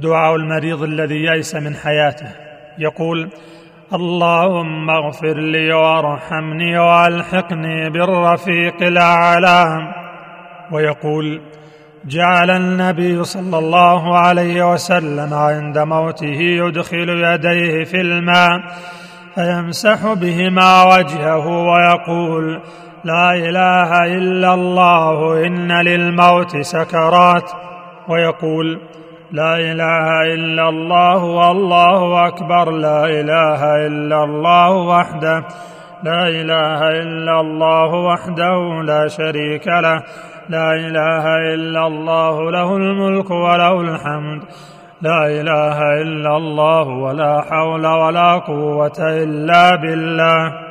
دعاء المريض الذي يئس من حياته. يقول اللهم اغفر لي وارحمني والحقني بالرفيق الاعلى ويقول جعل النبي صلى الله عليه وسلم عند موته يدخل يديه في الماء فيمسح بهما وجهه ويقول لا إله إلا الله إن للموت سكرات. ويقول لا إله إلا الله والله أكبر. لا إله إلا الله وحده لا إله إلا الله وحده لا شريك له لا إله إلا الله له الملك وله الحمد لا إله إلا الله ولا حول ولا قوة إلا بالله.